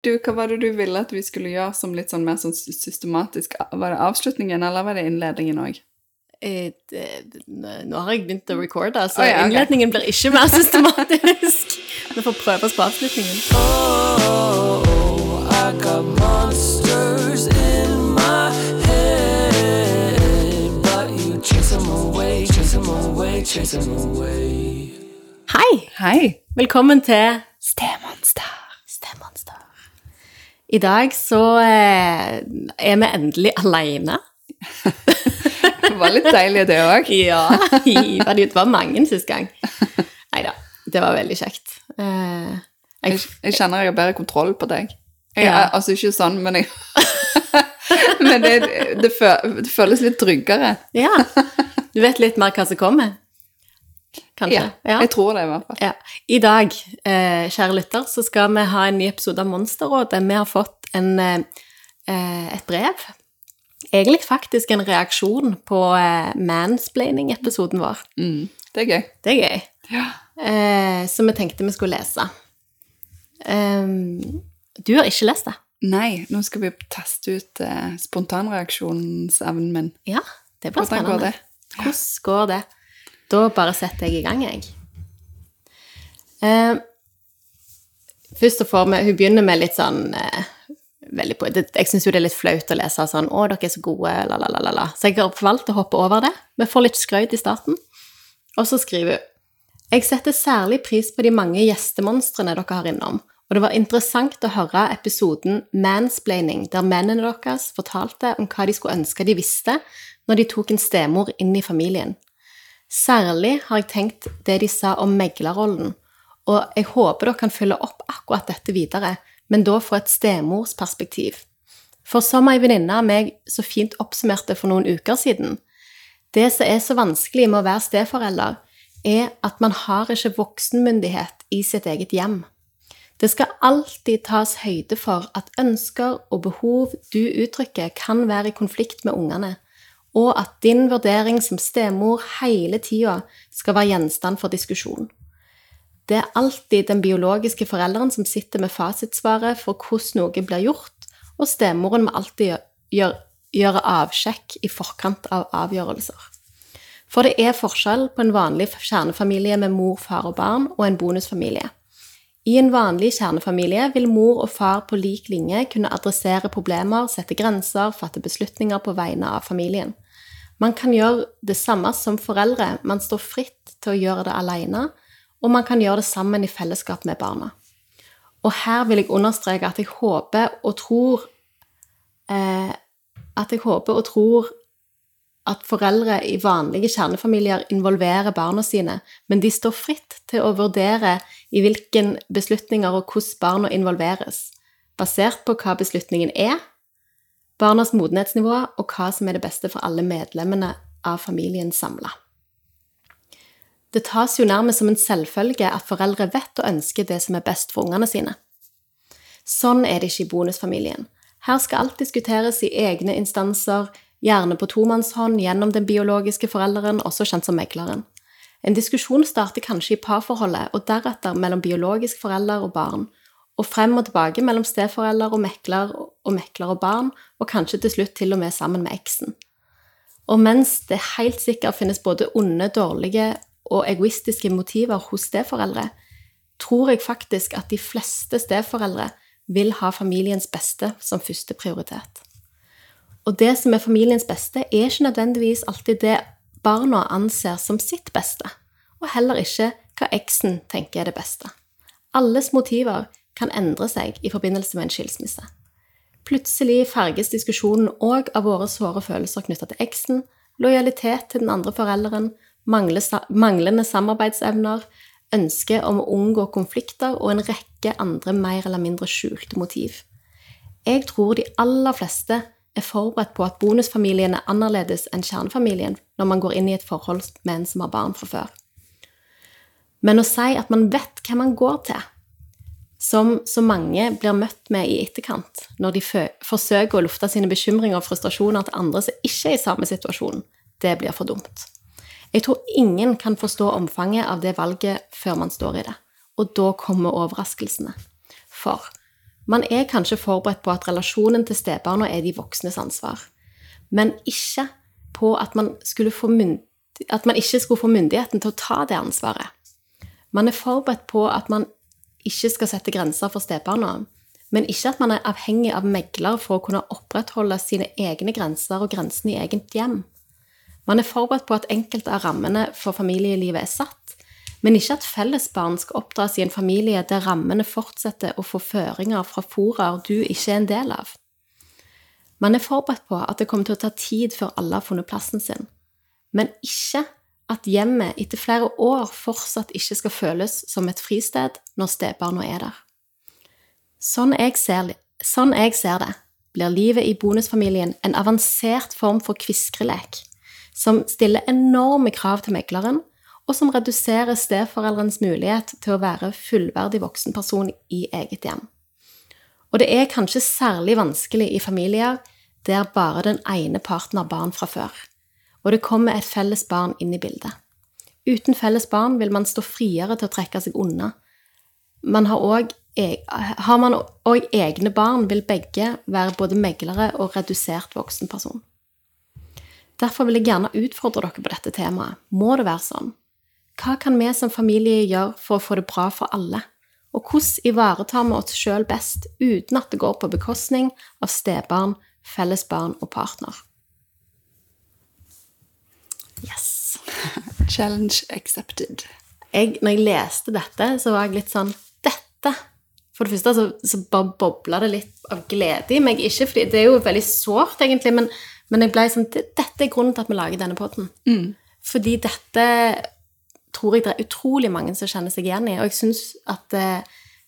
Du, hva var det du ville at vi skulle gjøre som litt sånn mer sånn systematisk? Var det avslutningen, eller var det innledningen òg? Eh, Nå har jeg begynt å recorde, så oh, ja, okay. innledningen blir ikke mer systematisk. Vi får prøve oss på avslutningen. Oh, I got monsters in my head, but you chase them away, chase them away, chase them away. Hei! Hei! Velkommen til Stemonster. Stemmonster. I dag så eh, er vi endelig alene. Det var litt deilig, det òg. Ja, det. Var mange sist gang. Nei da, det var veldig kjekt. Eh, Jeg, jeg, jeg kjenner jeg har bedre kontroll på deg. Jeg, Ja. Altså ikke sånn, men jeg Men det, det føles litt tryggere. ja. Du vet litt mer hva som kommer? Kanskje? Ja, jeg tror det, i hvert fall. Ja. I dag, eh, kjære lytter, så skal vi ha en ny episode av Monsterrådet. Vi har fått en, eh, et brev. Egentlig faktisk en reaksjon på eh, mansplaining-episoden vår. Mm, det er gøy. Det er gøy. Ja. Eh, så vi tenkte vi skulle lese. Ehm, du har ikke lest det? Nei, nå skal vi teste ut eh, spontanreaksjonsevnen min. Ja, det blir Hvordan går det? Hvordan går det? Da bare setter jeg i gang, jeg. Eh, først og vi Hun begynner med litt sånn eh, veldig Jeg syns jo det er litt flaut å lese sånn 'Å, dere er så gode', la, la, la, la. Så jeg har valgt å hoppe over det. Vi får litt skrøyt i starten. Og så skriver hun Jeg setter særlig pris på de mange gjestemonstrene dere har innom, og det var interessant å høre episoden Mansplaining, der mennene deres fortalte om hva de skulle ønske de visste når de tok en stemor inn i familien. Særlig har jeg tenkt det de sa om meglerrollen, og jeg håper dere kan følge opp akkurat dette videre, men da fra et stemorsperspektiv. For som ei venninne av meg så fint oppsummerte for noen uker siden, det som er så vanskelig med å være steforelder, er at man har ikke voksenmyndighet i sitt eget hjem. Det skal alltid tas høyde for at ønsker og behov du uttrykker, kan være i konflikt med ungene, og at din vurdering som stemor hele tida skal være gjenstand for diskusjon. Det er alltid den biologiske forelderen som sitter med fasitsvaret for hvordan noe blir gjort, og stemoren må alltid gjøre, gjør, gjøre avsjekk i forkant av avgjørelser. For det er forskjell på en vanlig kjernefamilie med mor, far og barn og en bonusfamilie. I en vanlig kjernefamilie vil mor og far på lik linje kunne adressere problemer, sette grenser, fatte beslutninger på vegne av familien. Man kan gjøre det samme som foreldre, man står fritt til å gjøre det alene, og man kan gjøre det sammen i fellesskap med barna. Og her vil jeg understreke at jeg håper og tror eh, At jeg håper og tror at foreldre i vanlige kjernefamilier involverer barna sine, men de står fritt til å vurdere i hvilken beslutninger og hvordan barna involveres, basert på hva beslutningen er, barnas modenhetsnivå og hva som er det beste for alle medlemmene av familien samla. Det tas jo nærmest som en selvfølge at foreldre vet og ønsker det som er best for ungene sine. Sånn er det ikke i bonusfamilien. Her skal alt diskuteres i egne instanser, gjerne på tomannshånd gjennom den biologiske forelderen, også kjent som megleren. En diskusjon starter kanskje i parforholdet, og deretter mellom biologisk forelder og barn, og frem og tilbake mellom steforelder og mekler og mekler og barn, og kanskje til slutt til og med sammen med eksen. Og mens det helt sikkert finnes både onde, dårlige og egoistiske motiver hos steforeldre, tror jeg faktisk at de fleste steforeldre vil ha familiens beste som første prioritet. Og det som er familiens beste, er ikke nødvendigvis alltid det barna anser som sitt beste, og heller ikke hva eksen tenker er det beste. Alles motiver kan endre seg i forbindelse med en skilsmisse. Plutselig farges diskusjonen òg av våre såre følelser knytta til eksen, lojalitet til den andre forelderen, manglende samarbeidsevner, ønske om å unngå konflikter og en rekke andre mer eller mindre skjulte motiv. Jeg tror de aller fleste er forberedt på at bonusfamilien er annerledes enn kjernefamilien når man går inn i et forhold med en som har barn fra før. Men å si at man vet hvem man går til, som så mange blir møtt med i etterkant når de forsøker å lufte sine bekymringer og frustrasjoner til andre som ikke er i samme situasjon, det blir for dumt. Jeg tror ingen kan forstå omfanget av det valget før man står i det, og da kommer overraskelsene. For Man er kanskje forberedt på at relasjonen til stebarna er de voksnes ansvar, men ikke på at man, at man ikke skulle få myndigheten til å ta det ansvaret. Man er forberedt på at man ikke skal sette grenser for stebarna, men ikke at man er avhengig av megler for å kunne opprettholde sine egne grenser og grensene i eget hjem. Man er forberedt på at enkelte av rammene for familielivet er satt, men ikke at fellesbarn skal oppdras i en familie der rammene fortsetter å få føringer fra foraer du ikke er en del av. Man er forberedt på at det kommer til å ta tid før alle har funnet plassen sin, men ikke at hjemmet etter flere år fortsatt ikke skal føles som et fristed når stebarna er der. Sånn jeg, ser, sånn jeg ser det, blir livet i bonusfamilien en avansert form for kviskrelek, som stiller enorme krav til megleren, og som reduserer steforeldrenes mulighet til å være fullverdig voksen person i eget hjem. Og det er kanskje særlig vanskelig i familier der bare den ene parten har barn fra før, og det kommer et felles barn inn i bildet. Uten felles barn vil man stå friere til å trekke seg unna. Man har, også, e- har man òg egne barn, vil begge være både meglere og redusert voksenperson. Derfor vil jeg gjerne utfordre dere på dette temaet. Må det være sånn? Hva kan vi som familie gjøre for å få det bra for alle? Og hvordan ivaretar vi oss sjøl best uten at det går på bekostning av stebarn, fellesbarn og partner? Yes. Challenge accepted. Jeg, når jeg leste dette, så var jeg litt sånn Dette! For det første så, så bare bobla det litt av glede i meg. Ikke fordi, Det er jo veldig sårt, egentlig, men, men jeg ble sånn Dette er grunnen til at vi lager denne podden. Fordi dette tror jeg det er utrolig mange som kjenner seg igjen i. Og jeg syns at eh,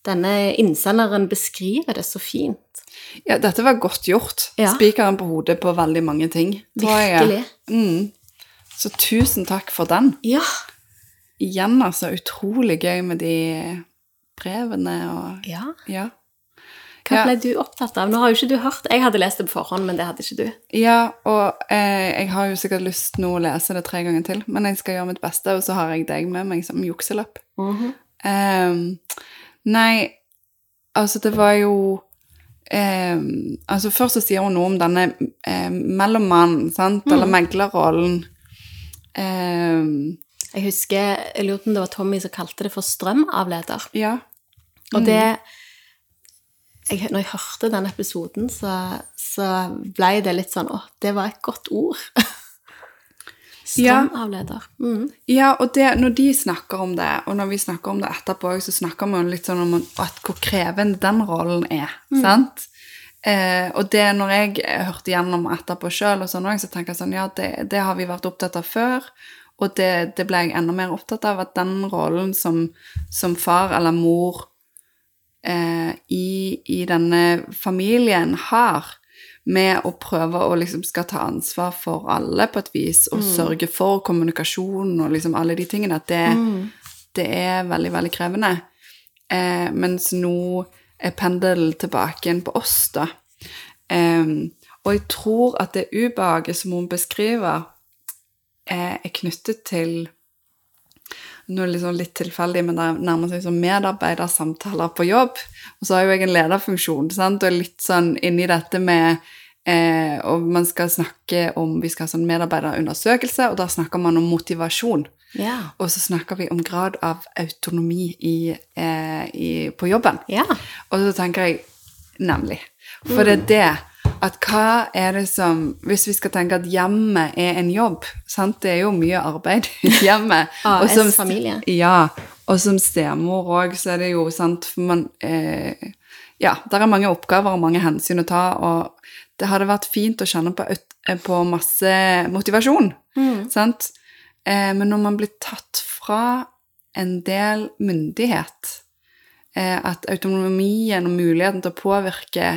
denne innsenderen beskriver det så fint. Ja, dette var godt gjort. Ja. Spikeren på hodet på veldig mange ting. tror. Virkelig. Mm. Så tusen takk for den. Ja. Igjen, altså, utrolig gøy med de brevene og ja. Ja. Hva ble du opptatt av? Nå har jo ikke du hørt Jeg hadde lest det på forhånd, men det hadde ikke du. Ja, og eh, jeg har jo sikkert lyst nå å lese det tre ganger til, men jeg skal gjøre mitt beste, og så har jeg deg med meg som jukselapp. Ehm, nei, altså det var jo eh, Altså først så sier hun noe om denne eh, mellommannen, sant, eller meglerrollen. Ehm, Jeg husker jeg lurte på om det var Tommy som kalte det for strømavleder. ja. Og det jeg, Når jeg hørte den episoden, så, så ble det litt sånn Å, det var et godt ord. Strømavleder. Mm. Ja, og det, når de snakker om det, og når vi snakker om det etterpå, så snakker vi litt sånn om at hvor krevende den rollen er, sant? Eh, og det når jeg hørte gjennom etterpå sjøl, så tenker jeg sånn, ja, det, det har vi vært opptatt av før, og det, det ble jeg enda mer opptatt av, at den rollen som, som far eller mor eh, i, i denne familien har, med å prøve å liksom skal ta ansvar for alle på et vis, og sørge for kommunikasjon og liksom alle de tingene, at det, det er veldig, veldig krevende. Eh, mens nå pendelen tilbake igjen på oss, da. Um, og jeg tror at det ubehaget som hun beskriver, er knyttet til nå liksom litt tilfeldig, men det nærmer seg som medarbeidersamtaler på jobb. Og så har jo jeg en lederfunksjon, sant? og litt sånn inni dette med eh, Og man skal snakke om Vi skal ha sånn medarbeiderundersøkelse, og da snakker man om motivasjon. Ja. Og så snakker vi om grad av autonomi i, eh, i, på jobben. ja. Og så tenker jeg nemlig. For det er det at hva er det som Hvis vi skal tenke at hjemmet er en jobb sant? Det er jo mye arbeid i hjemmet. AS-familie. Ja. Og som stemor òg, så er det jo sant For man eh, Ja, der er mange oppgaver og mange hensyn å ta, og det hadde vært fint å kjenne på, på masse motivasjon. Sant? Eh, men når man blir tatt fra en del myndighet, eh, at autonomien og muligheten til å påvirke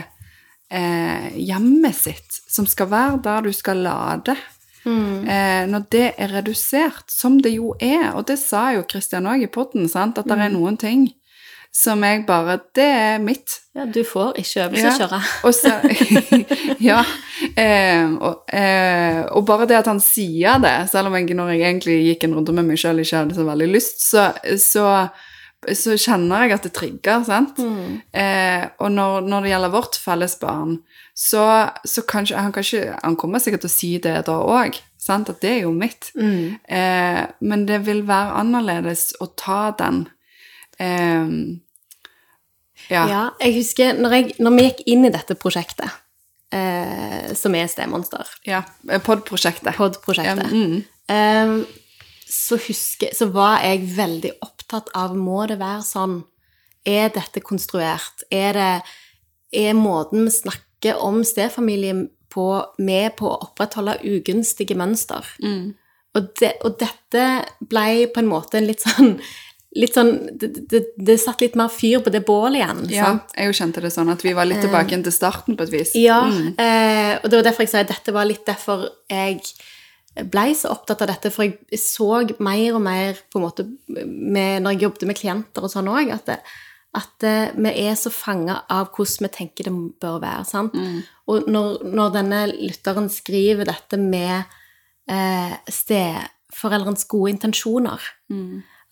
eh, hjemmet sitt, som skal være der du skal lade, eh, når det er redusert, som det jo er, og det sa jo Kristian òg i potten, at det er noen ting som jeg bare Det er mitt. ja. Du får ikke øvelseskjøre. Og så Ja. Eh, og, eh, og bare det at han sier det, selv om jeg når jeg egentlig gikk en runde med meg sjøl ikke hadde så veldig lyst, så, så så kjenner jeg at det trigger, sant? Mm. Eh, og når, når det gjelder vårt felles barn, så, så kanskje han, kanskje, han kommer sikkert til å si det da òg, sant? At det er jo mitt. Mm. Eh, men det vil være annerledes å ta den. Eh, ja. Ja, jeg husker når, jeg, når vi gikk inn i dette prosjektet, eh, som er Stemonster, ja. Pod-prosjektet. POD-prosjektet, Ja, mm. eh, så, husker, så var jeg veldig opptatt av må det være sånn? Er dette konstruert? Er, det, er måten vi snakker om stefamilien på med på å opprettholde ugunstige mønster? Mm. Og, det, og dette ble på en måte en litt sånn Litt sånn Det, det, det satt litt mer fyr på det bålet igjen. Ja, sant? jeg jo kjente det sånn at vi var litt tilbake igjen til starten på et vis. Ja, Mm. eh, og det var derfor jeg sa at dette var litt derfor jeg ble så opptatt av dette, for jeg så mer og mer på en måte med, når jeg jobbet med klienter og sånn òg, at, at eh, vi er så fanga av hvordan vi tenker det bør være. sant? Og når, når denne lytteren skriver dette med eh, steforeldrens gode intensjoner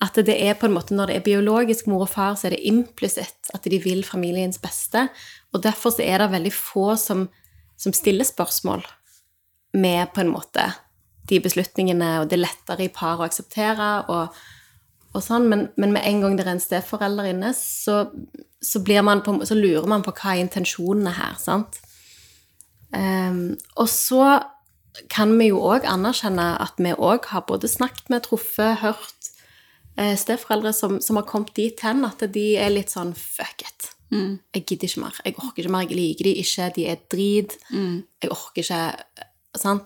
At det er på en måte når det er biologisk mor og far, så er det implisitt at de vil familiens beste. Og derfor så er det veldig få som, som stiller spørsmål med på en måte de beslutningene, og det er lettere i par å akseptere og, sånn, men, men med en gang det er en steforelder inne, så, så, på, så lurer man på hva er intensjonene her, sant? Um, og så kan vi jo òg anerkjenne at vi òg har både snakket med, truffet, hørt steforeldre som, som har kommet dit hen at de er litt sånn fuck it. Jeg gidder ikke mer. Jeg orker ikke mer. Jeg liker de ikke. De er drit. Jeg orker ikke Sant?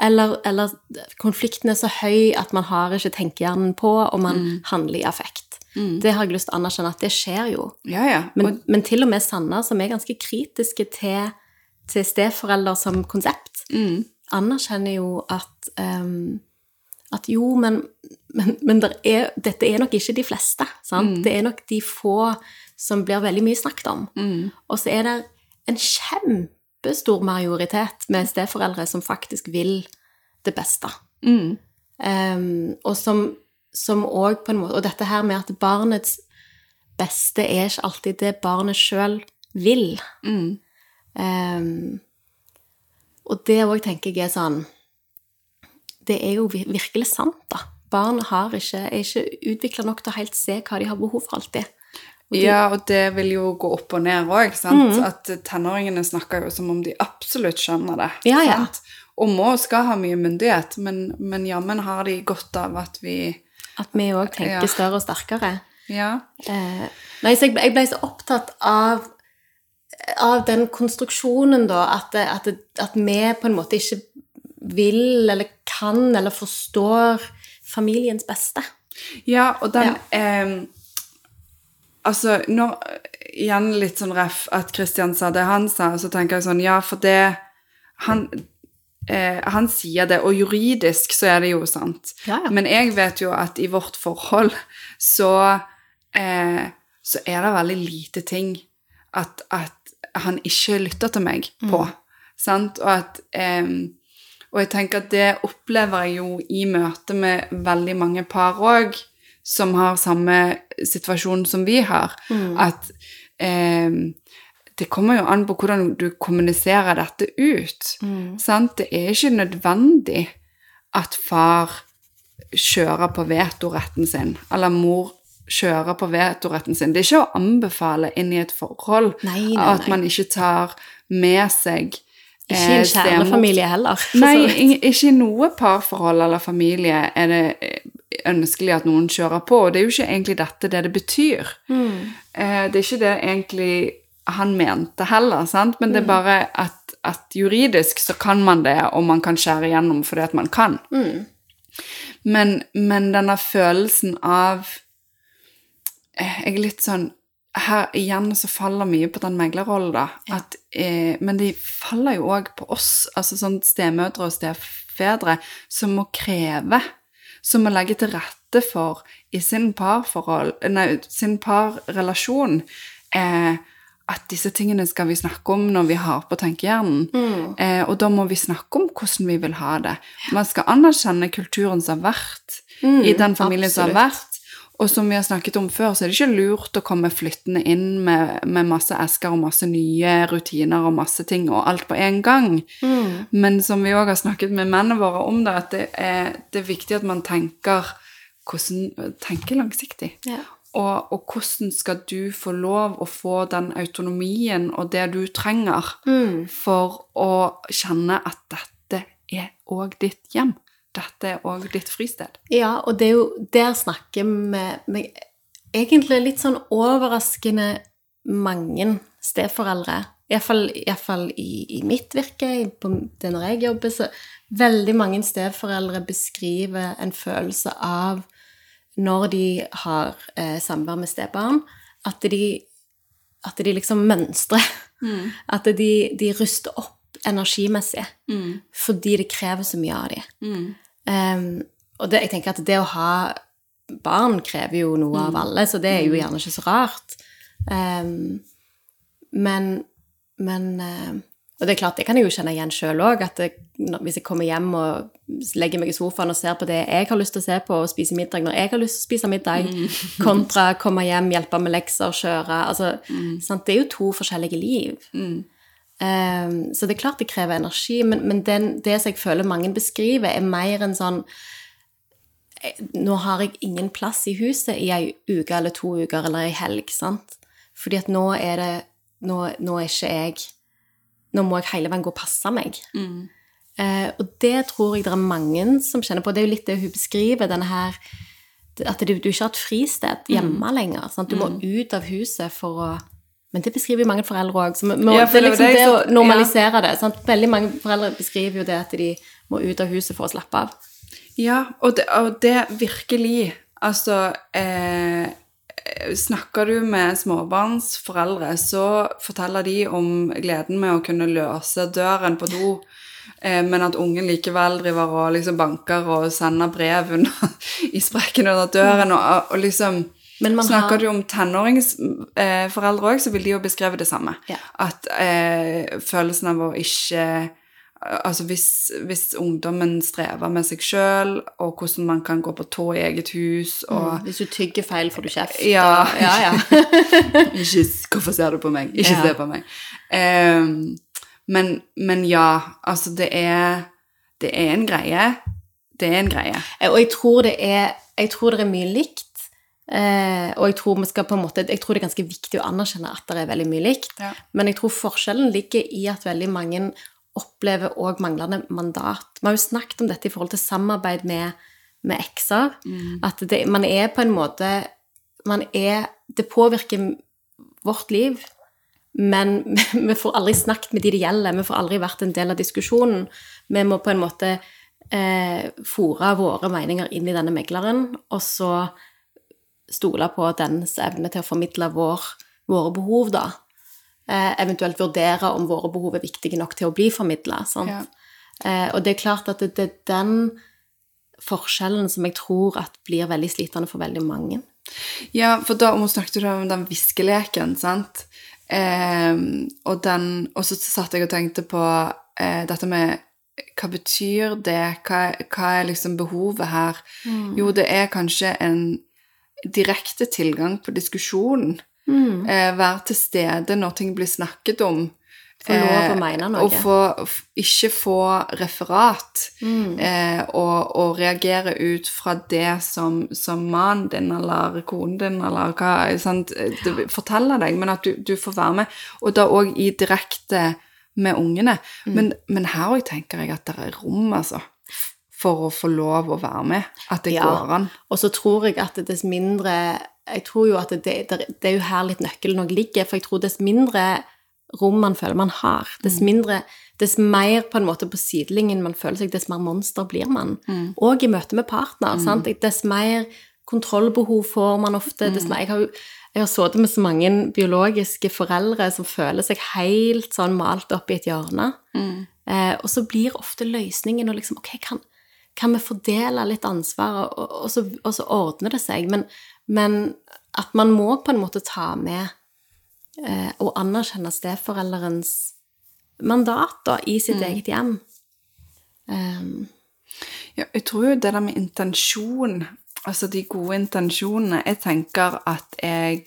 Eller, eller konflikten er så høy at man har ikke tenkehjernen på, og man handler i affekt. Det har jeg lyst til å anerkjenne at det skjer jo. Ja, ja. Men, men til og med Sanna, som er ganske kritiske til, til steforeldre som konsept, Mm. anerkjenner jo at um, at jo, men, men, men er, dette er nok ikke de fleste. Sant? Det er nok de få som blir veldig mye snakket om. Og så er det en kjempestor majoritet med steforeldre som faktisk vil det beste. Mm. Um, og som, som også på en måte Og dette her med at barnets beste er ikke alltid det barnet sjøl vil. Mm. Ehm, og det òg tenker jeg er sånn Det er jo virkelig sant, da. Barn har ikke, er ikke utvikla nok til å helt se hva de har behov for alltid. Og de- Ja, og det vil jo gå opp og ned òg, sant. At tenåringene snakker jo som om de absolutt skjønner det. Ja, ja. Og må og skal ha mye myndighet, men, men jammen har de godt av at vi At vi òg tenker Ja. større og sterkere. Ja. Eh, nei, så jeg, jeg ble så opptatt av, av den konstruksjonen, da, at, at, at vi på en måte ikke vil eller kan eller forstår familiens beste. Ja, og den Ja. Eh, Altså, når Igjen litt sånn ref at Kristian sa det han sa, så tenker jeg sånn Ja, for det Han, eh, han sier det, og juridisk så er det jo sant. Ja, ja. Men jeg vet jo at i vårt forhold så eh, Så er det veldig lite ting at, at han ikke lytter til meg på. Sant? Og at ehm, og jeg tenker at det opplever jeg jo i møte med veldig mange par òg, som har samme situasjon som vi har. At eh, det kommer jo an på hvordan du kommuniserer dette ut. Sant? Det er ikke nødvendig at far kjører på vetoretten sin, eller mor kjører på vetoretten sin. Det er ikke å anbefale inn i et forhold Nei, nei, at man ikke tar med seg Ikke i en eh, kjernefamilie heller. Nei, ikke i noe parforhold eller familie er det eh, ønskelig at noen kjører på. Og det er jo ikke egentlig dette det det betyr. Mm. Det er ikke det egentlig han mente heller, sant? men det er bare at, at juridisk så kan man det, og man kan skjære igjennom fordi at man kan. Men, men denne følelsen av eh, Jeg er litt sånn her igjen så faller mye på den meglerrollen, da. At, eh, men de faller jo òg på oss, altså sånn stemødre og stefedre, som må kreve, som må legge til rette for i sin parforhold, nei, sin parrelasjon, eh, at disse tingene skal vi snakke om når vi har på tenkehjernen. Eh, og da må vi snakke om hvordan vi vil ha det. Man skal anerkjenne kulturen som har vært i den familien som har vært, Og som vi har snakket om før, så er det ikke lurt å komme flyttende inn med, med masse esker og masse nye rutiner og masse ting og alt på en gang. Men som vi òg har snakket med mennene våre om, det, at det er, det er viktig at man tenker, hvordan, tenker langsiktig. Ja. Og, og hvordan skal du få lov å få den autonomien og det du trenger for å kjenne at dette er òg ditt hjem? Dette er òg ditt fristed. Ja, og det er jo Der snakker vi egentlig litt sånn overraskende mange steforeldre. Iallfall i, i mitt virke, på det når jeg jobber, så veldig mange steforeldre beskriver en følelse av når de har eh, samvær med stebarn, at de, at de liksom mønstrer. At de, de ruster opp energimessig fordi det krever så mye av dem. Um, og det, jeg tenker at det å ha barn krever jo noe av alle, så det er jo gjerne ikke så rart. Um, men, men uh, Og det er klart, det kan jeg jo kjenne igjen sjøl òg, at det, hvis jeg kommer hjem og legger meg i sofaen og ser på det jeg har lyst til å se på, og spise middag når jeg har lyst til å spise middag, kontra komme hjem, hjelpe med lekser, kjøre altså, sant? Det er jo to forskjellige liv. Um, så det er klart det krever energi, men, men den, det som jeg føler mange beskriver, er mer en sånn eh, Nå har jeg ingen plass i huset i ei uke eller to uker eller ei helg, sant? Fordi at nå er det Nå, nå er ikke jeg Nå må jeg hele veien gå og passe meg. Eh, og det tror jeg det er mange som kjenner på. Det er jo litt det hun beskriver, denne her At du, du ikke har et fristed hjemme lenger. Sant? Du må ut av huset for å Men det beskriver jo mange foreldre òg. Så vi må, Ja, for det det så, liksom det å normalisere normalisere det. Sant? Veldig mange foreldre beskriver jo det at de må ut av huset for å slappe av. Ja, og det, og det virkelig Altså eh, Snakker du med småbarnsforeldre, så forteller de om gleden med å kunne løse døren på do, eh, men at ungen likevel driver og liksom banker og sender brev under, i sprekken under døren, og, og liksom Snakker har- du om tenåringsforeldre òg, så vil de jo beskrive det samme. Ja. At eh, følelsen av å ikke Altså hvis, hvis ungdommen strever med seg sjøl, og hvordan man kan gå på tå i eget hus og Hvis du tygger feil, får du kjeft. Ja. og- ja, ja. ikke, Hvorfor ser du på meg? Ikke Ja. se på meg. Ehm, men, men ja, altså det er Det er en greie. Det er en greie. Eh, Og jeg tror det er, tror det er mye likt. Eh, og jeg tror, vi skal på en måte, jeg tror det er ganske viktig å anerkjenne at det er veldig mye likt. Ja. Men jeg tror forskjellen ligger i at veldig mange opplever òg manglende mandat. Vi har jo snakket om dette i forhold til samarbeid med, med ekser. At det, man er på en måte man er, Det påvirker vårt liv, men vi får aldri snakket med de det gjelder. Vi får aldri vært en del av diskusjonen. Vi må på en måte eh, fòre våre meninger inn i denne megleren, og så stole på dens evne til å formidle vår, våre behov, da. Eh, eventuelt vurdere om våre behov er viktige nok til å bli formidla. Ja. Eh, og det er klart at det, det er den forskjellen som jeg tror at blir veldig slitende for veldig mange. Ja, for da nå snakket du om den viskeleken, sant? Eh, og, den, og så satt jeg og tenkte på eh, dette med hva betyr det? Hva, hva er liksom behovet her? Jo, det er kanskje en direkte tilgang på diskusjonen. Eh, være til stede når ting blir snakket om. Få lov å Eh, mene noe. Og få, ikke få referat. Eh, og, og reagere ut fra det som, som mannen din eller konen din eller hva sant, det forteller deg, men at du, du får være med. Og da òg i direkte med ungene. Men, men her òg tenker jeg at det er rom, altså. For å få lov å være med. At det Ja. går an. Og så tror jeg at dess mindre Jeg tror jo at det, det, det er jo her litt nøkkelen òg ligger, for jeg tror dess mindre rom man føler man har, dess mindre Dess mer på en måte på sidelinjen man føler seg, dess mer monster blir man. Og i møte med partner. sant? Dess mer kontrollbehov får man ofte. Dess mer, jeg har jo jeg har sittet med så mange biologiske foreldre som føler seg helt sånn malt opp i et hjørne. Eh, og så blir ofte løsningen å liksom Ok, kan, kan vi fordele litt ansvar, og, og, så, og så ordner det seg. Men, men at man må på en måte ta med eh, og anerkjenne steforeldrens mandat da, i sitt eget hjem. Um, Ja, jeg tror jo det der med intensjon Altså, de gode intensjonene Jeg tenker at jeg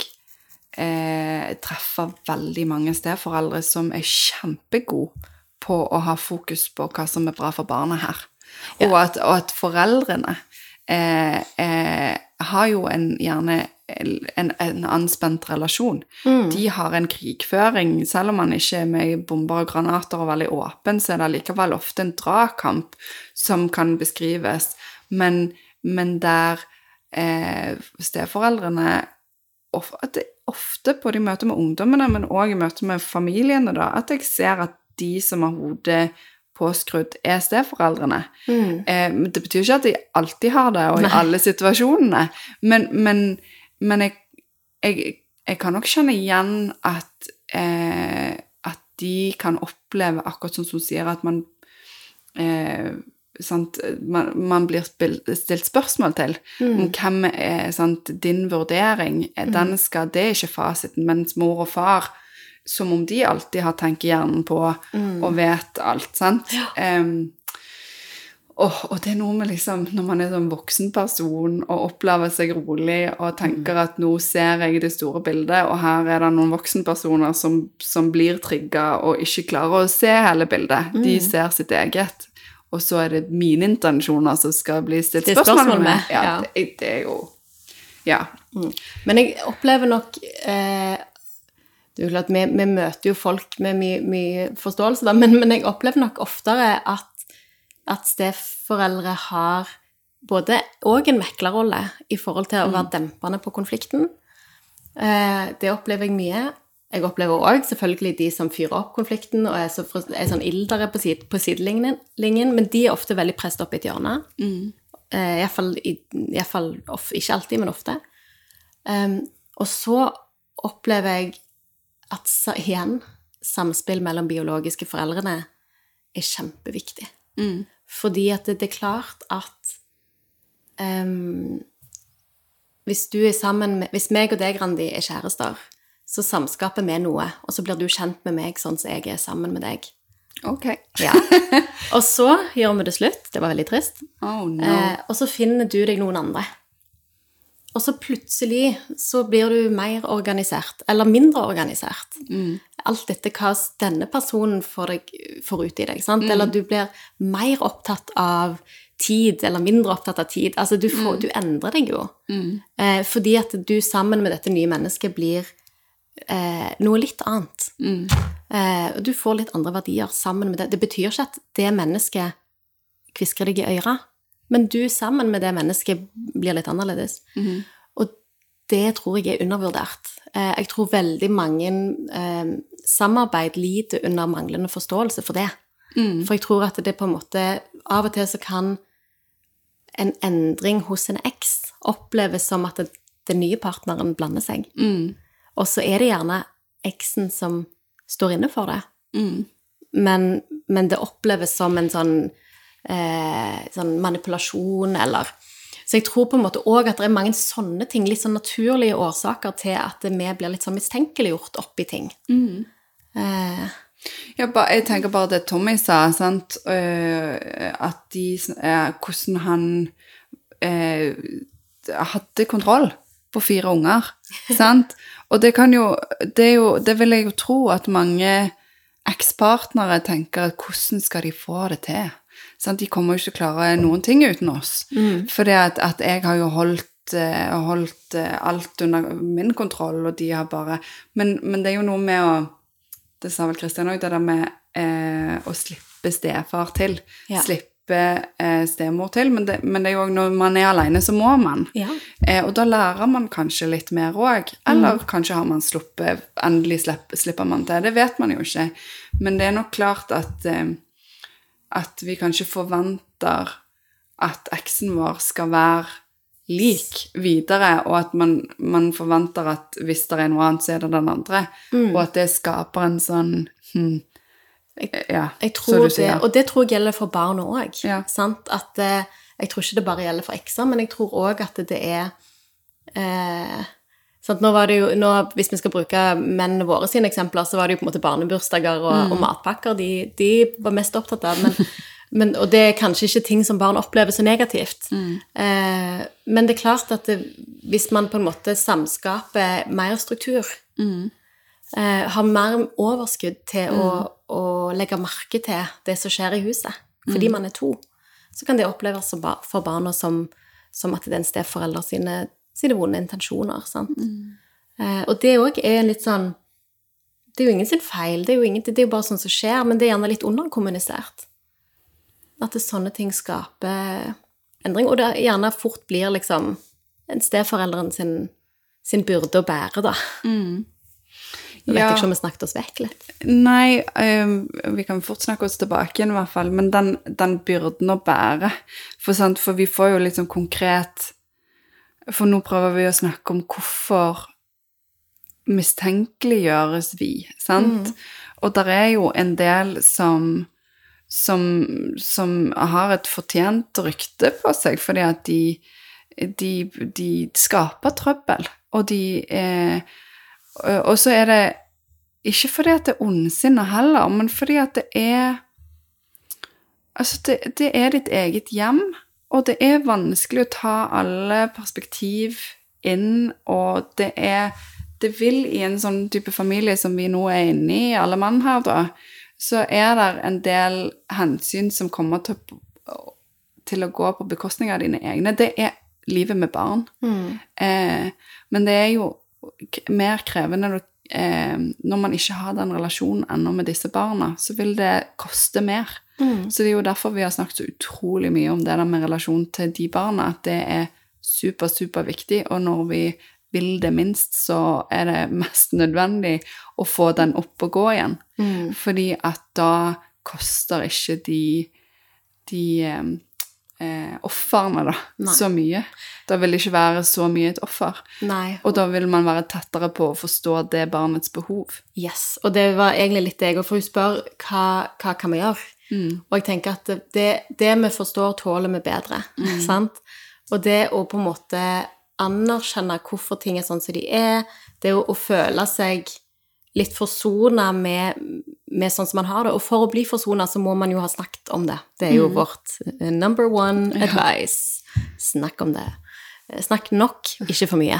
eh, treffer veldig mange steforeldre som er kjempegode på å ha fokus på hva som er bra for barna her. Og, at, og at foreldrene eh, eh, har jo en, gjerne en, en anspent relasjon. De har en krigføring. Selv om man ikke er med i bomber og granater og veldig åpen, så er det likevel ofte en dragkamp som kan beskrives. Men, men der eh, steforeldrene of, at det, Ofte både i møte med ungdommene, men òg i møte med familiene, da, at jeg ser at de som har hodet påskrudd, er steforeldrene. Eh, det betyr ikke at de alltid har det, og i alle situasjonene. Men, men, men jeg, jeg, jeg kan nok kjenne igjen at, eh, at de kan oppleve, akkurat sånn som hun sier, at man eh, sant, man, man blir stilt spørsmål til om hvem er sant, din vurdering. Den skal, det er ikke fasiten, mens mor og far som om de alltid har tenkehjernen på og vet alt, sant? Ja. Um, og det er noe med liksom, når man er sånn voksen person og opplever seg rolig og tenker at nå ser jeg det store bildet, og her er det noen voksenpersoner som, som blir trigga og ikke klarer å se hele bildet. De ser sitt eget. Og så er det mine intensjoner som skal bli stilt spørsmål med. Ja, ja. Det, det er jo Ja. Men jeg opplever nok eh, det er jo klart, vi, vi møter jo folk med mye, mye forståelse, da, men, men jeg opplever nok oftere at, at steforeldre har både òg en meklerrolle i forhold til å være dempende på konflikten. Eh, det opplever jeg mye. Jeg opplever òg selvfølgelig de som fyrer opp konflikten og er, så, er sånn ildere på, side, på sidelinjen, men de er ofte veldig presset opp i et hjørne. Eh, i hvert fall, i, i hvert fall of, ikke alltid, men ofte. Um, og så opplever jeg at igjen samspill mellom biologiske foreldrene er kjempeviktig. Fordi at det, det er klart at um, hvis du er sammen med Hvis meg og deg, Randi, er kjærester, så samskaper vi noe, og så blir du kjent med meg sånn som jeg er sammen med deg. Ok. Ja. Og så gjør vi det slutt. Det var veldig trist. Oh no. Eh, og så finner du deg noen andre. Og så plutselig så blir du mer organisert, eller mindre organisert. Alt etter hva denne personen får, deg, får ut i deg. Sant? Eller du blir mer opptatt av tid, eller mindre opptatt av tid. Altså, du, får, du endrer deg jo. Eh, fordi at du sammen med dette nye mennesket blir eh, noe litt annet. Eh, og du får litt andre verdier sammen med det. Det betyr ikke at det mennesket kvisker deg i øret, men du sammen med det mennesket blir litt annerledes. Og det tror jeg er undervurdert. Eh, jeg tror veldig mange eh, samarbeid lider under manglende forståelse for det. For jeg tror at det på en måte Av og til så kan en endring hos en eks oppleves som at den nye partneren blander seg. Og så er det gjerne eksen som står inne for det. Men, men det oppleves som en sånn, eh, sånn manipulasjon eller Så jeg tror på en måte òg at det er mange sånne ting, litt sånn naturlige årsaker til at vi blir litt sånn mistenkeliggjort oppi ting. Eh, Ja, jeg tenker bare det Tommy sa, sant? øh, at de, eh, hvordan han eh, hadde kontroll på fire unger, sant? Og det kan jo det, jo, det vil jeg jo tro at mange ekspartnere tenker at hvordan skal de få det til? Sant? De kommer jo ikke til å klare noen ting uten oss. For at, at jeg har jo holdt eh, holdt eh, alt under min kontroll, og de har bare men, men det er jo noe med å Det sa vel Kristian òg, det der med eh, å slippe stefar til. Ja. Slippe eh, stemor til. Men det, men det er jo når man er alene, så må man. Ja. Eh, og da lærer man kanskje litt mer òg. Eller kanskje har man sluppet Endelig slipper, slipper man til. Det vet man jo ikke. Men det er nok klart at eh, at vi kanskje forventer at eksen vår skal være lik videre, og at man, man forventer at hvis det er noe annet, så er det den andre. Og at det skaper en sånn hm, Ja, Jeg tror du det, og det tror jeg gjelder for barn òg. Ja. At eh, jeg tror ikke det bare gjelder for ekser, men jeg tror òg at det er eh, sant? Nå var det jo, nå, Hvis vi skal bruke mennene våre sine eksempler, så var det jo på en måte barnebursdager og, Mm. og matpakker de, de var mest opptatt av. Men, Men, og det er kanskje ikke ting som barn opplever så negativt. Eh, men det er klart at det, hvis man på en måte samskaper mer struktur, eh, har mer overskudd til å, å legge merke til det som skjer i huset, fordi man er to, så kan det oppleves som for barna som, som at det er en steforelder sine, sine vonde intensjoner. Sant? Eh, og det òg er litt sånn Det er jo ingen sin feil, det er jo, ingen, det er jo bare sånn som skjer, men det er gjerne litt underkommunisert. At det, sånne ting skaper endring, og det gjerne fort blir liksom en steforelderen sin, sin byrde å bære, da. Nå vet Ja. ikke om vi snakket oss vekk litt. Nei, øhm, vi kan fort snakke oss tilbake igjen i hvert fall, men den, den byrden å bære. For, sant, for vi får jo sånn konkret For nå prøver vi å snakke om hvorfor mistenkeliggjøres vi, sant? Og der er jo en del som som, som har et fortjent rykte på seg fordi at de, de, de skaper trøbbel, og de er Og så er det ikke fordi at det er ondsinne heller, men fordi at det er Altså, det, det er ditt eget hjem, og det er vanskelig å ta alle perspektiv inn, og det er Det vil i en sånn type familie som vi nå er inne i, alle mann her, da, så er det en del hensyn som kommer til, til å gå på bekostning av dine egne. Det er livet med barn. Eh, men det er jo mer krevende når, eh, når man ikke har den relasjonen ennå med disse barna, så vil det koste mer. Så det er jo derfor vi har snakket så utrolig mye om det der med relasjon til de barna, at det er super, super viktig, og når vi vil det minst, så er det mest nødvendig å få den opp og gå igjen. Fordi at da koster ikke de, de eh, ofrene da, Nei. så mye. Da vil det ikke være så mye et offer. Nei. Og da vil man være tettere på å forstå det barnets behov. Yes, og det var egentlig litt det jeg, for hun spør hva, hva kan vi gjøre? Og jeg tenker at det, det vi forstår, tåler vi bedre, sant? Og det å på en måte anerkjenne hvorfor ting er sånn som de er, det å, å føle seg litt forsona med, med sånn som man har det, og for å bli forsona så må man jo ha snakket om det. Det er jo vårt eh, number one advice. Snakk om det. Eh, Snakk nok, ikke for mye.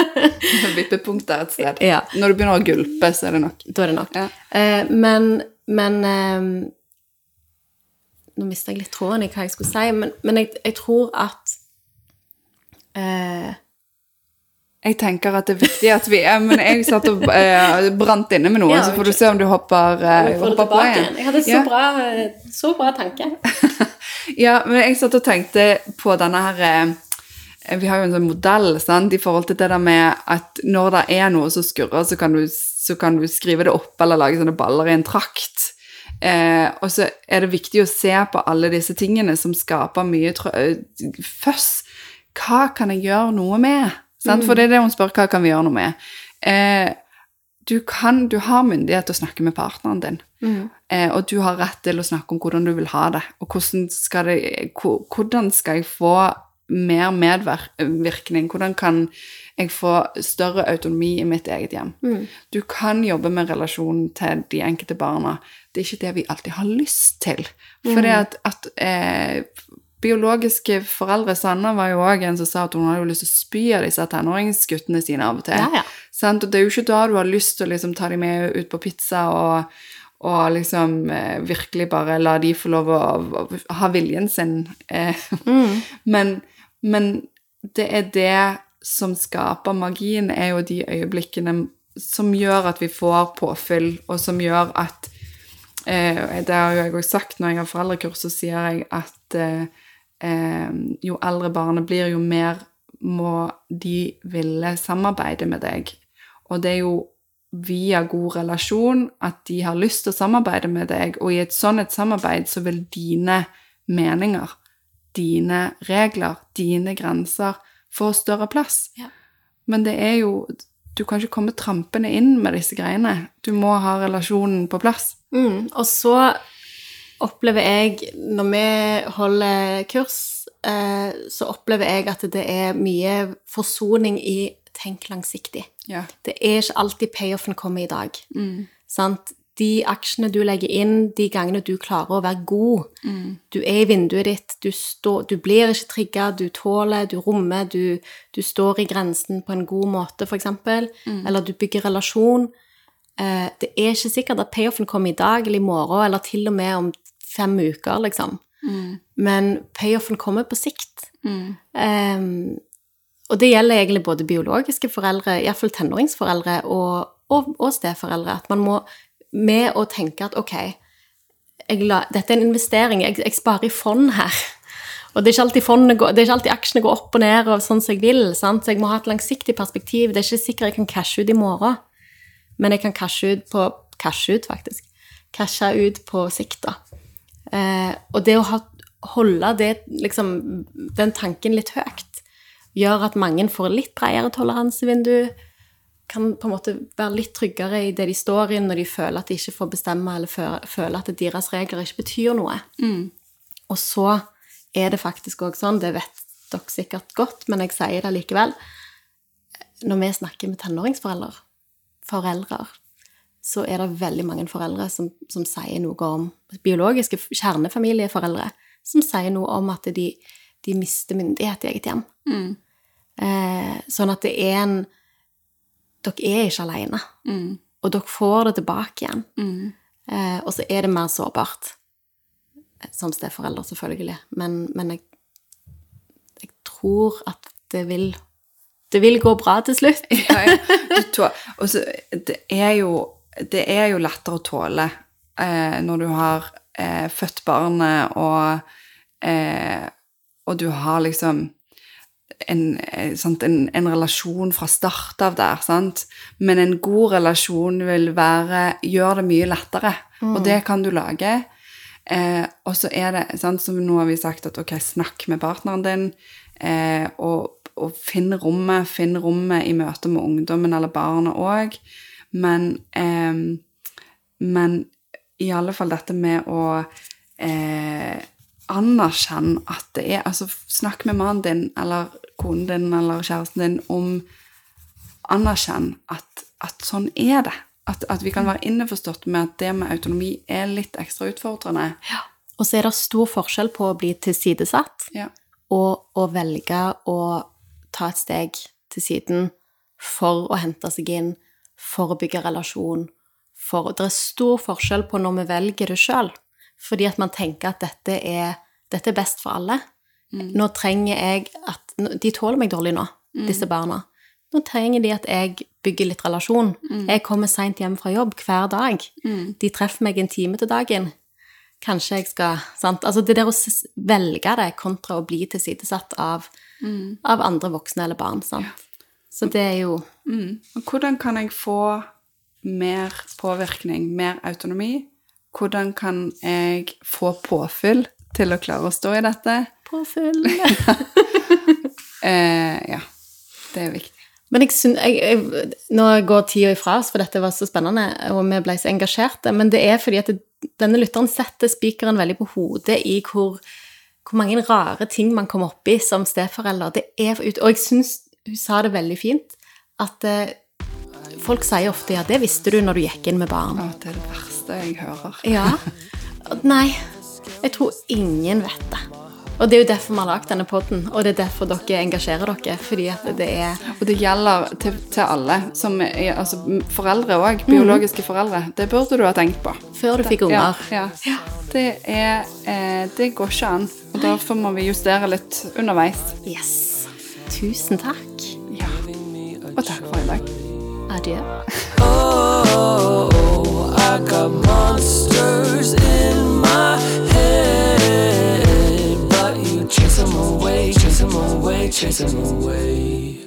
Vippepunktet er et sted. Ja. Når du begynner å gulpe, så er det nok. Da er det nok. Ja. Eh, men men eh, Nå mista jeg litt tråden i hva jeg skulle si, men, men jeg, jeg tror at eh, Jeg tenker at det er viktig at vi er Men jeg satt og eh, brant inne med noe, Ja, så får du se om du hopper, eh, hopper på igjen. Jeg hadde så, Ja. bra, eh, så bra tanke. Ja, men jeg satt og tenkte på denne her eh, Vi har jo en sånn modell sant, i forhold til det der med at når det er noe som skurrer, så kan du, så kan du skrive det opp eller lage sånne baller i en trakt. Eh, og så er det viktig å se på alle disse tingene som skaper mye trø føss. Hva kan jeg gjøre noe med? Sant? For det er det hun spør, hva kan vi gjøre noe med? Eh, du, kan, du har myndighet til å snakke med partneren din. Eh, og du har rett til å snakke om hvordan du vil ha det, og hvordan skal, det, hvordan skal jeg få mer medvirkning? Hvordan kan jeg få større autonomi i mitt eget hjem? Du kan jobbe med relasjonen til de enkelte barna. Det er ikke det vi alltid har lyst til. For det at, at eh, biologiske foreldre Sanna var jo òg en som sa at hun hadde jo lyst til å spy av disse tenåringsguttene sine av og til. Ja, ja. Og det er jo ikke da du har lyst til å liksom ta dem med ut på pizza og, og liksom eh, virkelig bare la de få lov å, å ha viljen sin. Eh, men, men det er det som skaper magien, er jo de øyeblikkene som gjør at vi får påfyll, og som gjør at eh, Det har jo jeg òg sagt når jeg har foreldrekurs, så sier jeg at eh, jo eldre barnet blir, jo mer må de ville samarbeide med deg. Og det er jo via god relasjon at de har lyst til å samarbeide med deg, og i et sånn et samarbeid så vil dine meninger, dine regler, dine grenser få større plass. Ja. Men det er jo Du kan ikke komme trampende inn med disse greiene. Du må ha relasjonen på plass. Mm. Og så opplever jeg, når vi holder kurs, eh, så opplever jeg at det er mye forsoning i tenk langsiktig. Ja. Det er ikke alltid payoffen kommer i dag. Sant? de aksjene du legger inn, de gangene du klarer å være god. Du er i vinduet ditt, du, står, du blir ikke trigga, du tåler, du rommer, du, du står i grensen på en god måte, f.eks. eksempel. Eller du bygger relasjon. Eh, det er ikke sikkert at payoffen kommer i dag eller i morgen, eller til og med om fem uker, liksom. Men payoffen kommer på sikt. Ehm, og det gjelder egentlig både biologiske foreldre, iallfall tenåringsforeldre, og, og, og steforeldre. At man må med å tenke at ok, la, dette er en investering, jeg, jeg sparer i fond her. Og det er, går, det er ikke alltid aksjene går opp og ned og sånn som jeg vil. Sant? Så jeg må ha et langsiktig perspektiv. Det er ikke sikkert jeg kan cashe ut i morgen, men jeg kan cashe ut på Cashe ut, faktisk. Cashe ut på sikt, da. Eh, og det å ha, holde det, liksom, den tanken litt høyt, gjør at mange får litt bredere toleransevindu, kan på en måte være litt tryggere i det de står i når de føler at de ikke får bestemme, eller føler at deres regler ikke betyr noe. Og så er det faktisk òg sånn, det vet dere sikkert godt, men jeg sier det likevel, når vi snakker med tenåringsforeldre, foreldre, så er det veldig mange foreldre som, som sier noe om biologiske kjernefamilieforeldre, som sier noe om at de, de mister myndighet i eget hjem. Eh, sånn at det er en Dere er ikke alene, og dere får det tilbake igjen. Eh, og så er det mer sårbart som steforeldre, selvfølgelig. Men, men jeg, jeg tror at det vil Det vil gå bra til slutt. Ja, ja. Og så, det er jo det er jo lettere å tåle eh, når du har eh, født barnet, og, eh, og du har liksom en, eh, sant, en, en relasjon fra start av der, sant? Men en god relasjon vil være, gjør det mye lettere, og det kan du lage. Eh, og så er det, sant, som nå har vi sagt, at ok, snakk med partneren din, eh, og, og finn rommet, finn rommet i møte med ungdommen eller barnet òg. Men, eh, men i alle fall dette med å eh, anerkjenne at det er Altså, snakk med mannen din eller konen din eller kjæresten din om Anerkjenn at, at sånn er det. At, at vi kan være innforstått med at det med autonomi er litt ekstra utfordrende. Og så er det stor forskjell på å bli tilsidesatt Ja. og å velge å ta et steg til siden for å hente seg inn, for å bygge relasjon. For, det er stor forskjell på når vi velger det sjøl, fordi at man tenker at dette er, dette er best for alle. Nå trenger jeg at De tåler meg dårlig nå, disse barna. Nå trenger de at jeg bygger litt relasjon. Jeg kommer seint hjem fra jobb hver dag. De treffer meg en time til dagen. Kanskje jeg skal sant? Altså det der å velge det kontra å bli tilsidesatt av, av andre voksne eller barn. Sant? Så det er jo Mm. Hvordan kan jeg få mer påvirkning, mer autonomi? Hvordan kan jeg få påfyll til å klare å stå i dette? påfyll. Eh, ja, det er viktig. Men jeg synes, jeg, jeg, nå går tida ifra oss, for dette var så spennende, og vi ble så engasjerte. Men det er fordi at det, denne lytteren setter spikeren veldig på hodet i hvor, hvor mange rare ting man kommer opp i som steforelder. Det er, og jeg syns hun sa det veldig fint, at eh, folk sier ofte ja, det visste du når du gikk inn med barn. Å, det er det verste jeg hører. Ja. Nei, jeg tror ingen vet det. Og det er jo derfor vi har lagd denne poden, og det er derfor dere engasjerer dere, fordi at det er Og det gjelder til, til alle, som altså foreldre òg, biologiske foreldre. Det burde du ha tenkt på. før du fikk unger. Ja, ja. Det, er, eh, det går ikke an, og derfor må vi justere litt underveis. Yes. Tusen takk. Ja. Og takk for i dag. Adjø. Oh, I got monsters in my head, but you chase them away, chase them away, chase them away.